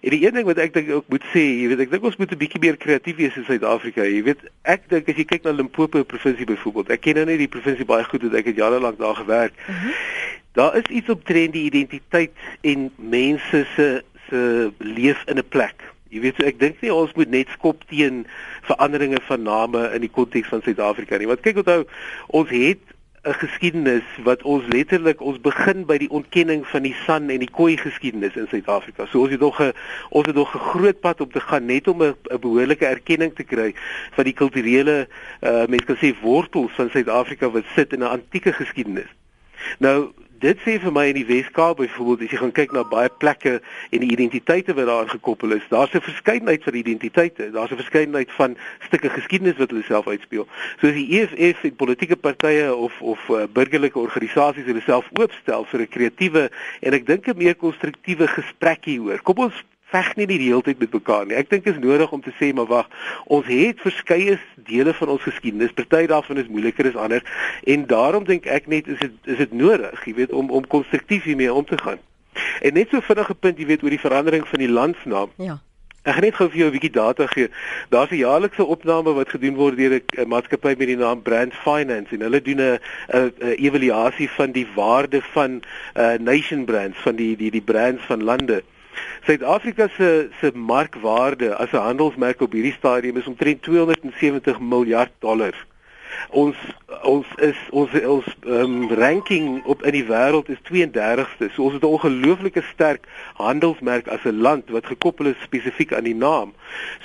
En die een ding wat ek dink ook moet sê, jy weet ek dink ons moet 'n bietjie meer kreatief wees in Suid-Afrika. Jy weet, ek dink as jy kyk na Limpopo provinsie byvoorbeeld, ek ken nou net die provinsie baie goed, want ek het jare lank daar gewerk. Uh mhm. -huh. Daar is iets op trend die identiteit en mense se se leef in 'n plek. Jy weet so ek dink nie ons moet net skop teen veranderinge van name in die konteks van Suid-Afrika nie. Want kyk onthou, ons het 'n geskiedenis wat ons letterlik ons begin by die ontkenning van die san en die koi geskiedenis in Suid-Afrika. So ons het nog 'n ons het nog 'n groot pad op te gaan net om 'n behoorlike erkenning te kry van die kulturele uh mense kan sê wortels van Suid-Afrika wat sit in 'n antieke geskiedenis. Nou dit sê vir my in die Wes-Kaap byvoorbeeld as jy gaan kyk na baie plekke en die identiteite wat daaraan gekoppel is, daar's 'n verskeidenheid van identiteite. Daar's 'n verskeidenheid van stukke geskiedenis wat hulle self uitspeel. Soos die EFF en politieke partye of of uh, burgerlike organisasies hulle self oopstel vir 'n kreatiewe en ek dink 'n meer konstruktiewe gesprek hieroor. Kom ons veg nie die hele tyd met mekaar nie. Ek dink dit is nodig om te sê maar wag, ons het verskeie dele van ons geskiedenis. Party daarvan is moeiliker as ander en daarom dink ek net is dit is dit nodig, jy weet, om om konstruktief hiermee om te gaan. En net so vinnige punt, jy weet, oor die verandering van die landsnaam. Ja. Ek gaan net gou vir jou 'n bietjie data gee. Daar's 'n jaarlikse opname wat gedoen word deur 'n maatskappy met die naam Brand Finance en hulle doen 'n 'n evaluasie van die waarde van uh nation brands van die die die brands van lande. Suid-Afrika se se markwaarde as 'n handelsmerk op hierdie stadium is omtrent 270 miljard dollar. Ons ons is ons ons um, ranking op in die wêreld is 32ste. So ons het 'n ongelooflike sterk handelsmerk as 'n land wat gekoppel is spesifiek aan die naam.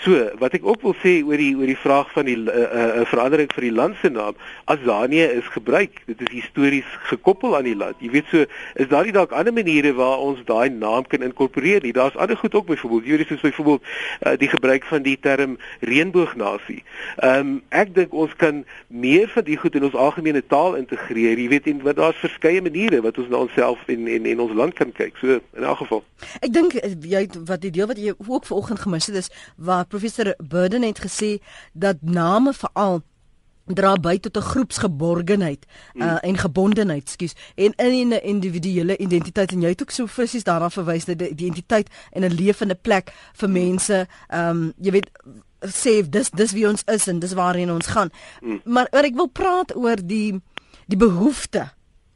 So, wat ek ook wil sê oor die oor die vraag van die 'n uh, uh, verandering vir die land se naam, Azanië is gebruik. Dit is histories gekoppel aan die land. Jy weet so, is daar nie dalk ander maniere waar ons daai naam kan inkorporeer nie? Daar's ander goed ook byvoorbeeld, jy weet soos byvoorbeeld uh, die gebruik van die term reënboognasie. Ehm um, ek dink ons kan meer van die goed in ons algemene taal integreer. Jy weet en wat daar's verskeie maniere wat ons na onsself en en en ons land kan kyk. So in elk geval. Ek dink eh, jy wat die deel wat jy ook vanoggend gemis het is waar professor Burden het gesê dat name veral dra by tot 'n groepsgeborgenheid uh, mm. en gebondenheid, skus, en in 'n individuele identiteit en jy het ook so fisies daarna verwys dat die identiteit en 'n lewende plek vir mense, ehm um, jy weet sê dis dis wie ons is en dis waarheen ons gaan. Mm. Maar oor ek wil praat oor die die behoefte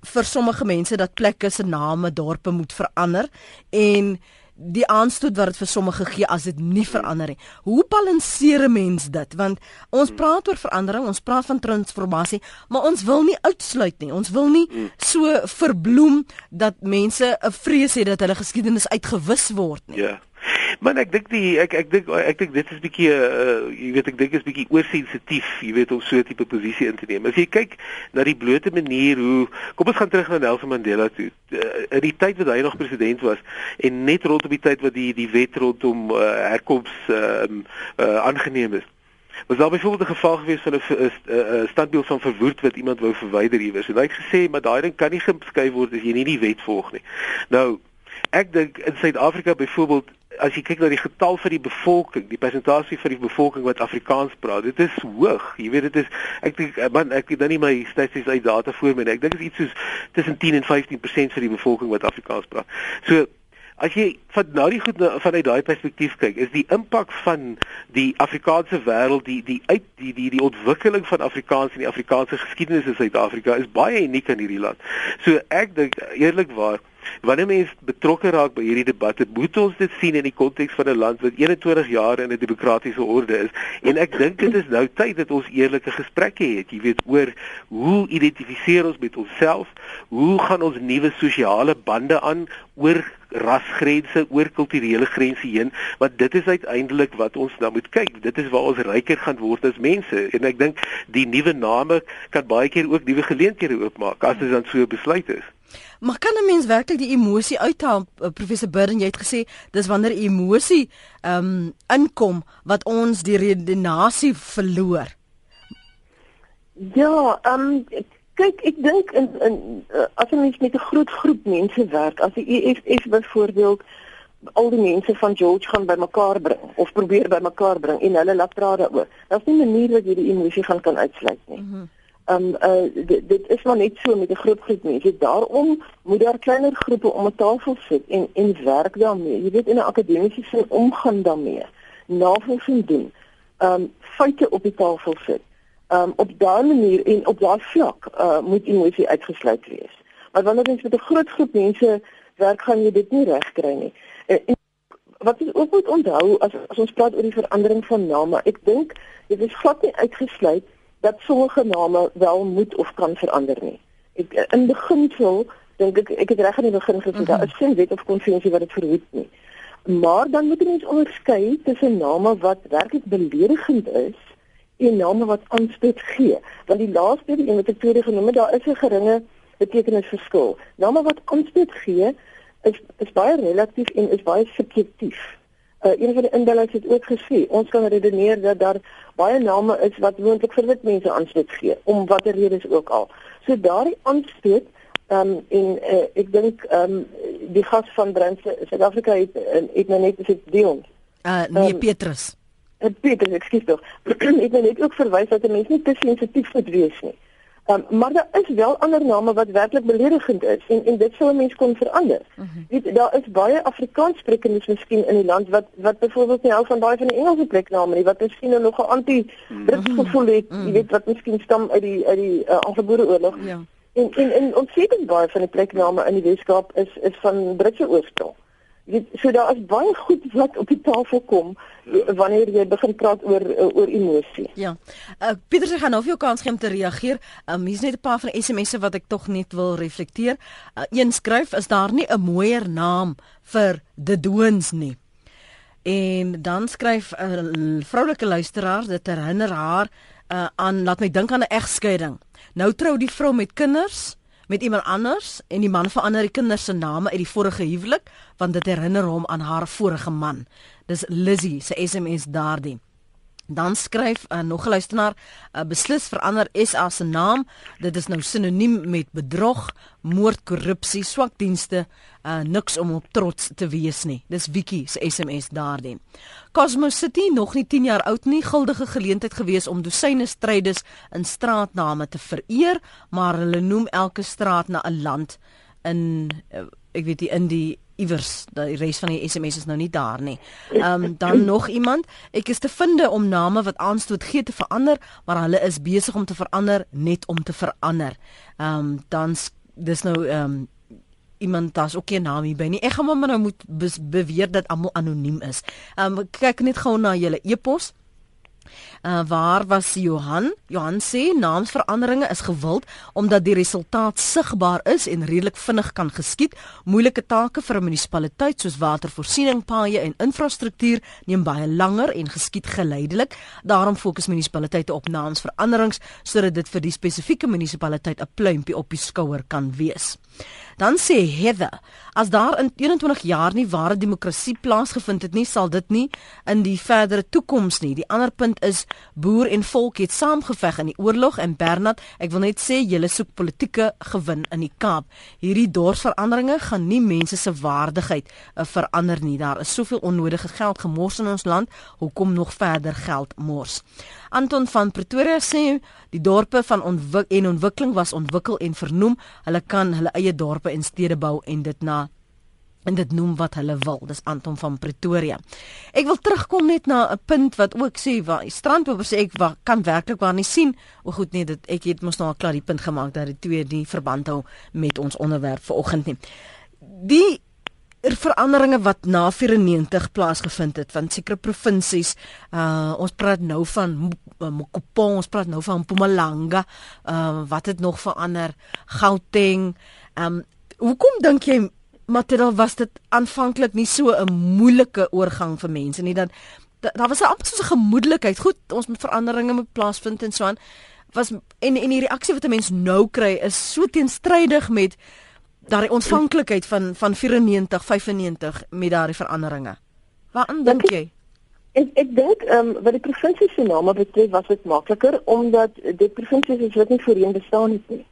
vir sommige mense dat plekke se name dorpe moet verander en die aanstoot wat dit vir sommige gee as dit nie verander nie. Hoe balanseer 'n mens dit? Want ons praat oor verandering, ons praat van transformasie, maar ons wil nie uitsluit nie. Ons wil nie so verbloem dat mense 'n vrees het dat hulle geskiedenis uitgewis word nie. Ja. Maar ek dink die ek ek dink ek dink dit is bietjie uh jy weet ek dink is bietjie oorsensitief, jy weet om so 'n tipe posisie in te neem. As jy kyk na die blote manier hoe kom ons gaan terug na Nelson Mandela toe. Uh, in die tyd wat hy nog president was en net rondom die tyd wat die die wet rondom uh, herkoms ehm uh, uh, aangeneem is. Was daar byvoorbeeld 'n geval gewees van 'n uh, standbeeld van verwoed wat iemand wou verwyder iewers. En hy het gesê maar daai ding kan nie geskei word as jy nie die wet volg nie. Nou ek dink in Suid-Afrika byvoorbeeld as jy kyk na die getal van die bevolking, die persentasie van die bevolking wat Afrikaans praat, dit is hoog. Jy weet dit is ek dink man ek het dan nie my statistiese uit data voor my nie. Ek dink dit is iets soos tussen 10 en 15% van die bevolking wat Afrikaans praat. So as jy van nou die goed vanuit daai perspektief kyk, is die impak van die Afrikaanse wêreld, die die uit die die die ontwikkeling van Afrikaans en die Afrikaanse geskiedenis in Suid-Afrika is baie uniek in hierdie land. So ek dink eerlikwaar Wanneer mense betrokke raak by hierdie debatte, moet ons dit sien in die konteks van 'n land wat 21 jaar in 'n demokratiese orde is. En ek dink dit is nou tyd dat ons eerlike gesprekke het, jy weet, oor hoe identifiseer ons met onsself? Hoe gaan ons nuwe sosiale bande aan oor rasgrense, oor kulturele grense heen? Want dit is uiteindelik wat ons nou moet kyk. Dit is waar ons ryker gaan word as mense. En ek dink die nuwe name kan baie keer ook nuwe geleenthede oopmaak as dit dan so besluit is. Maar kan 'n mens werklik die emosie uithaal? Eh, professor Burden, jy het gesê dis wanneer emosie ehm um, inkom wat ons die redenasie verloor. Ja, ehm um, kyk, ek dink in in uh, as 'n mens met 'n groot groep mense werk, as die EFF byvoorbeeld al die mense van George gaan bymekaar bring of probeer bymekaar bring en hulle laat praat daaroor. Daar's nie 'n manier wat jy die emosie gaan kan uitsluit nie. Mm -hmm um uh dit, dit is maar net so met 'n groot groep mense. Daarom moet daar kleiner groepe om 'n tafel sit en en werk daarmee. Jy weet in 'n akademiese sin omgaan daarmee. Navorsing doen. Um feite op die tafel sit. Um op daardie manier en op daardie vlak uh moet emosie uitgesluit wees. Maar wanneer jy met 'n groot groep mense werk, gaan jy dit nie regkry nie. En, en wat jy ook moet onthou as as ons praat oor die verandering van name, ek dink dit is glad nie uitgesluit dat sommige name wel moet of kan verander nie. Ek in beginsel dink ek ek het reg aan die begin gesê mm -hmm. daar is geen wet of konvensie wat dit verhoed nie. Maar dan moet mens onderskei tussen name wat werklik beledigend is en name wat aanstoot gee. Want die laaste een wat ek tweede genoem het, daar is 'n geringe betekenisverskil. Name wat aanstoot gee is is baie relatief en is baie subjektief. Uh, een van die instellings het ook gesê ons kan redeneer dat daar baie name is wat moontlik vir wit mense aanstoot gee om watter redes ook al. So daardie aanstoot ehm um, en uh, ek dink ehm um, die gas van Brandse Suid-Afrika het uh, het nou net gesê Dion. Uh nee um, Petrus. Uh, Petrus, ekskuus tog. (clears throat) ek nou net ook verwys dat 'n mens nie te sensitief moet wees nie. Um, maar daar is wel ander name wat werklik beledigend is en en dit sou 'n mens kon verander. Uh mhm. -huh. Weet daar is baie Afrikaanssprekendes miskien in die land wat wat byvoorbeeld nie hou van baie van die Engelse plekname nie wat miskien nog 'n anti-Brits mhm. gevoel het, uh -huh. jy weet wat miskien stam uit die uit die uh, Anglo-Boereoorlog. Ja. En en en ontsettend baie van die plekname in die Weskaap is is van Britse oorsprong. Uh Dit so daar is baie goed wat op die tafel kom wanneer jy begin praat oor oor emosie. Ja. Uh, Pieter, ek gaan nou vir jou kans gee om te reageer. Um, hier is net 'n paar van SMS'e wat ek tog net wil reflekteer. Uh, een skryf is daar nie 'n mooier naam vir De Doons nie. En dan skryf 'n vroulike luisteraar dit herinner haar uh, aan laat my dink aan 'n egskeiding. Nou trou die vrou met kinders met iemand anders en die man verander die kinders se name uit die vorige huwelik want dit herinner hom aan haar vorige man. Dis Lizzie se SMS daardie. Dan skryf uh, nog 'n luisteraar, uh, beslis verander SA se naam. Dit is nou sinoniem met bedrog, moord, korrupsie, swak dienste, uh, niks om op trots te wees nie. Dis Wiki se SMS daardie. Cosmo City nog nie 10 jaar oud nie, guldige geleentheid gewees om dosyne strydes in straatname te vereer, maar hulle noem elke straat na 'n land in uh, ek weet die in die iewers die res van die SMS is nou nie daar nie. Ehm um, dan (clears throat) nog iemand, ek is te finde om name wat aanstoot gee te verander, maar hulle is besig om te verander net om te verander. Ehm um, dan dis nou ehm um, iemand daar's ook 'n naam hier by nie. Ek gaan maar nou moet beweer dat almal anoniem is. Ehm um, kyk net gou na julle e-pos. Uh, waar was Johan? Johan sê naamsveranderinge is gewild omdat die resultaat sigbaar is en redelik vinnig kan geskied. Moeilike take vir 'n munisipaliteit soos watervoorsiening, paaie en infrastruktuur neem baie langer en geskied geleidelik. Daarom fokus munisipaliteite op naamsveranderings sodat dit vir die spesifieke munisipaliteit 'n pluimpie op die skouer kan wees. Dan sê Heather, as daar in 21 jaar nie ware demokrasie plaasgevind het nie, sal dit nie in die verdere toekoms nie. Die ander punt is boer en volk het saamgeveg in die oorlog en Bernard, ek wil net sê julle soek politieke gewin in die Kaap. Hierdie dorsveranderinge gaan nie mense se waardigheid uh, verander nie. Daar is soveel onnodige geld gemors in ons land. Hoekom nog verder geld mors? Anton van Pretoria sê die dorpe van ontwik en ontwikkeling was ontwikkel en vernoem. Hulle kan hulle eie dorpe en stede bou en dit na en dit noem wat hulle wil. Dis Anton van Pretoria. Ek wil terugkom net na 'n punt wat ook sê waar die strandboer sê ek wa, kan werklik waar nie sien. O goed nee, dit ek het mos nou al klaar die punt gemaak dat die twee die verband hou met ons onderwerp vanoggend nie. Die er veranderinge wat na 94 plaasgevind het van sekere provinsies. Uh ons praat nou van Mokopong, ons praat nou van Mpumalanga. Uh wat het nog verander? Gauteng. Um hoekom dink jy Matilda was dit aanvanklik nie so 'n moeilike oorgang vir mense nie dan daar was 'n absolute gemoedelikheid. Goed, ons moet veranderinge moet plaasvind en so aan. Was en en die reaksie wat 'n mens nou kry is so teenstrydig met daardie ontvanklikheid van van 94 95 met daardie veranderinge. Waarin dink jy? Ek ek dink ehm um, wat die provinsie se name betref was dit makliker omdat die provinsies is wat nie voorheen bestaan het nie.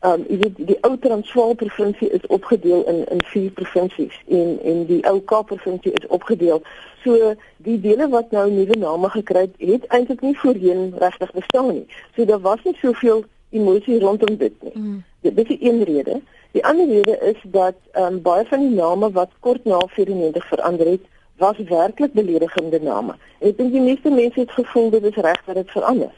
Ehm um, die die ou Transvaal provinsie is opgedeel in in vier provinsies en en die ou Kaap provinsie is opgedeel. So die dele wat nou nuwe name gekry het, het eintlik nie voorheen regtig bestaan nie. So daar was nie soveel emosie rondom dit nie. Mm. Dit is een rede. Die ander rede is dat um, baie van die name wat kort na 94 verander het, was werklik beledigende name. En ek dink die meeste mense het gevoel dit is reg dat dit verander.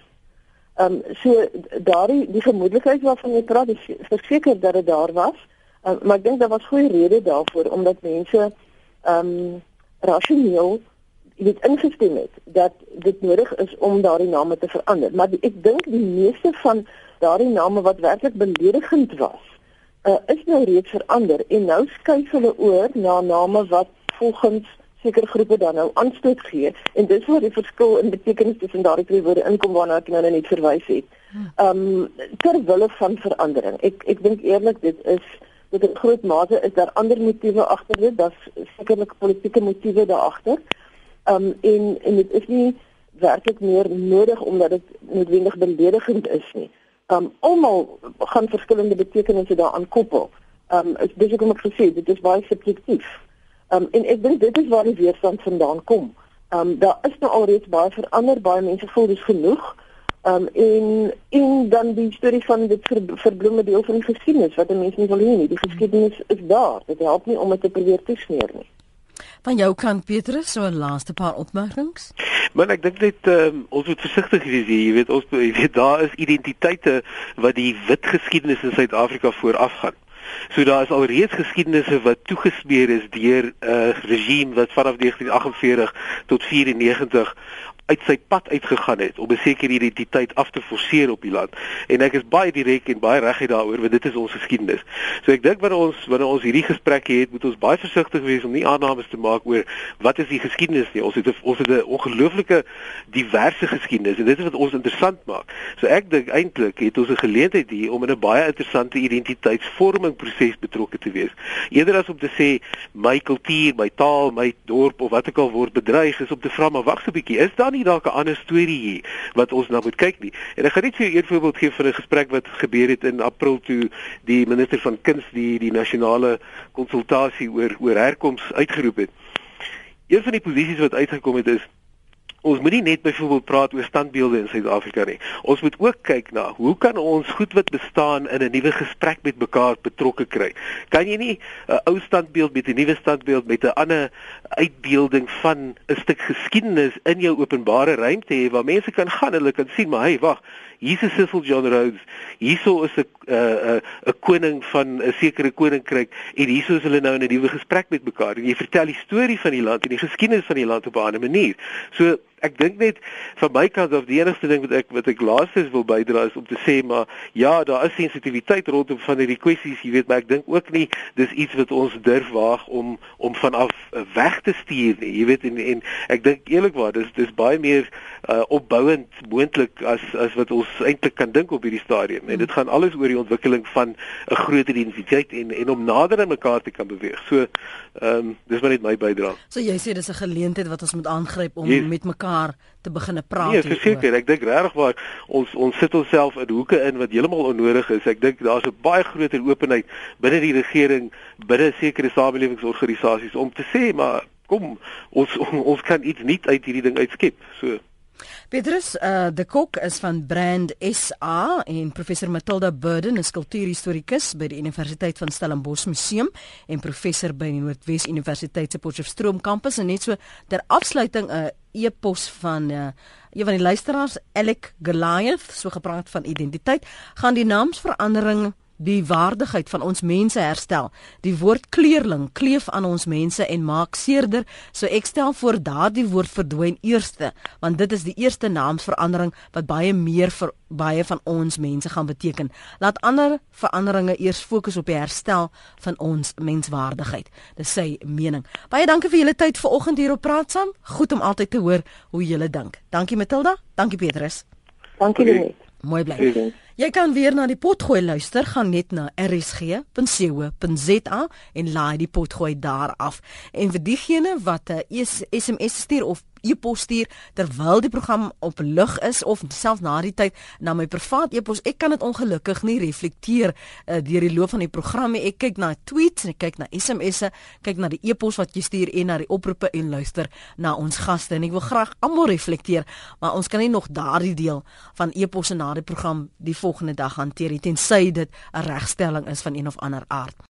Ehm um, so daardie die gemoedelikheid waarvan jy praat, is verseker dat dit daar was. Um, maar ek dink daar was goeie rede daarvoor omdat mense ehm um, rasioneel dit ingestem het dat dit nodig is om daardie name te verander. Maar die, ek dink die meeste van daardie name wat werklik beledigend was, uh, is nou reeds verander en nou skuif hulle oor na name wat volgens sekere groepe dan nou aanstoot gee en dis waar die verskil in betekenis tussen daardie twee woorde inkom waarna ek nou net verwys het. Ehm um, ter wille van verandering. Ek ek dink eerlik dit is met 'n groot mate is daar ander motiewe agter dit, daar's sekerlik politieke motiewe daar agter. Ehm um, en en dit is nie werklik meer nodig omdat dit noodwendig beledigend is nie. Um, almal gaan verskillende betekenisse daaraan koppel. Um, dis ek moet gesê dit is baie subjektief. Um, en ek dink dit is waar die weerstand vandaan kom. Um, daar is nou alreeds baie verander, baie mense voel dis genoeg. Um, en en dan die storie van dit ver, verbloeme deel van die geskiedenis wat mense nie wil hê nie. Die geskiedenis is daar. Dit help nie om dit te probeer toesmeer nie. Van jou kant Petrus, so 'n laaste paar opmerkings. Maar ek dink net um, ons moet versigtig wees hier. Jy weet ons jy weet daar is identiteite wat die wit geskiedenis in Suid-Afrika voorafgaan. So daar is al reeds geskiedenisse wat toegesmeer is deur 'n uh, regime wat vanaf 1948 tot 94 uit sy pad uitgegaan het om 'n sekere identiteit af te forceer op die land. En ek is baie direk en baie reguit daaroor want dit is ons geskiedenis. So ek dink wanneer ons wanneer ons hierdie gesprekke het, moet ons baie versigtig wees om nie aannames te maak oor wat is die geskiedenis nie. Ons het ons het 'n ongelooflike diverse geskiedenis en dit is wat ons interessant maak. So ek dink eintlik het ons 'n geleentheid hier om in 'n baie interessante identiteitsvorming proses betrokke te wees. Eerder as om te sê my kultuur, my taal, my dorp of wat ook al word bedreig, is om te vra maar wag so 'n bietjie, is daar nie dalk 'n ander storie hier wat ons nou moet kyk nie. En ek gaan net vir jou een voorbeeld gee van 'n gesprek wat gebeur het in April toe die minister van kuns die die nasionale konsultasie oor oor herkoms uitgeroep het. Een van die posisies wat uitgekom het is Ons moet nie net byvoorbeeld praat oor standbeelde in Suid-Afrika nie. Ons moet ook kyk na hoe kan ons goed wat bestaan in 'n nuwe gesprek met mekaar betrokke kry. Kan jy nie 'n ou standbeeld met 'n nuwe standbeeld met 'n ander uitbeelding van 'n stuk geskiedenis in jou openbare ruimte hê waar mense kan gaan en hulle kan sien, maar hey, wag, 'n Cecil John Rhodes. Hierso is 'n 'n uh, 'n uh, koning van 'n sekere koninkryk en hierso is hulle nou in 'n nuwe gesprek met mekaar en jy vertel die storie van die land en die geskiedenis van die land op 'n ander manier. So ek dink net van my kant af die enigste ding wat ek wat ek laastes wil bydra is om te sê maar ja, daar is sensitiwiteit rondom van hierdie kwessies, jy weet, maar ek dink ook nie dis iets wat ons durf waag om om vanaf weg te stuur nie. Jy weet en en ek dink eerlikwaar dis dis baie meer uh, opbouend moontlik as as wat ons eintlik kan dink op hierdie stadium. En dit gaan alles oor die ontwikkeling van 'n groter identiteit en en om nader aan mekaar te kan beweeg. So ehm um, dis maar net my bydrae. So jy sê dis 'n geleentheid wat ons moet aangryp om yes. met mekaar te begin praat. Nee, verseker, ek dink regtig waar ons ons sit onsself in hoeke in wat heeltemal onnodig is. Ek dink daar's 'n baie groter openheid binne die regering, binne sekere samelewingsorganisasies om te sê maar kom ons (laughs) ons kan iets nuut uit hierdie ding uitskep. So Petrus uh, de Kok is van Brand SA en professor Matilda Burden is kultuurhistorikus by die Universiteit van Stellenbosch Museum en professor by die Noordwes Universiteit se Potchefstroom kampus en net so ter afsluiting 'n uh, e-pos van uh, een van die luisteraars Alec Goliath so gepraat van identiteit gaan die naamsverandering die waardigheid van ons mense herstel. Die woord kleerling kleef aan ons mense en maak seerder, so ek stel voor daardie woord verdwyn eerste, want dit is die eerste naamsverandering wat baie meer vir baie van ons mense gaan beteken. Laat ander veranderinge eers fokus op die herstel van ons menswaardigheid. Dis sy mening. Baie dankie vir julle tyd vanoggend hier op Praat saam. Goed om altyd te hoor hoe julle dink. Dankie Matilda, dankie Petrus. Dankie Lenet. Mooi bly. Jy kan weer na die potgooi luister, gaan net na rsg.co.za en laai die potgooi daar af. En vir diegene wat 'n SMS stuur of e-pos stuur terwyl die program op lig is of selfs na die tyd na my privaat e-pos. Ek kan dit ongelukkig nie reflekteer uh, deur die loop van die program nie. Ek kyk na tweets en ek kyk na SMS'e, kyk na die e-pos wat jy stuur en na die oproepe en luister na ons gaste. En ek wil graag almal reflekteer, maar ons kan nie nog daardie deel van e-posse na die program die volgende dag hanteer tensy dit 'n regstelling is van een of ander aard.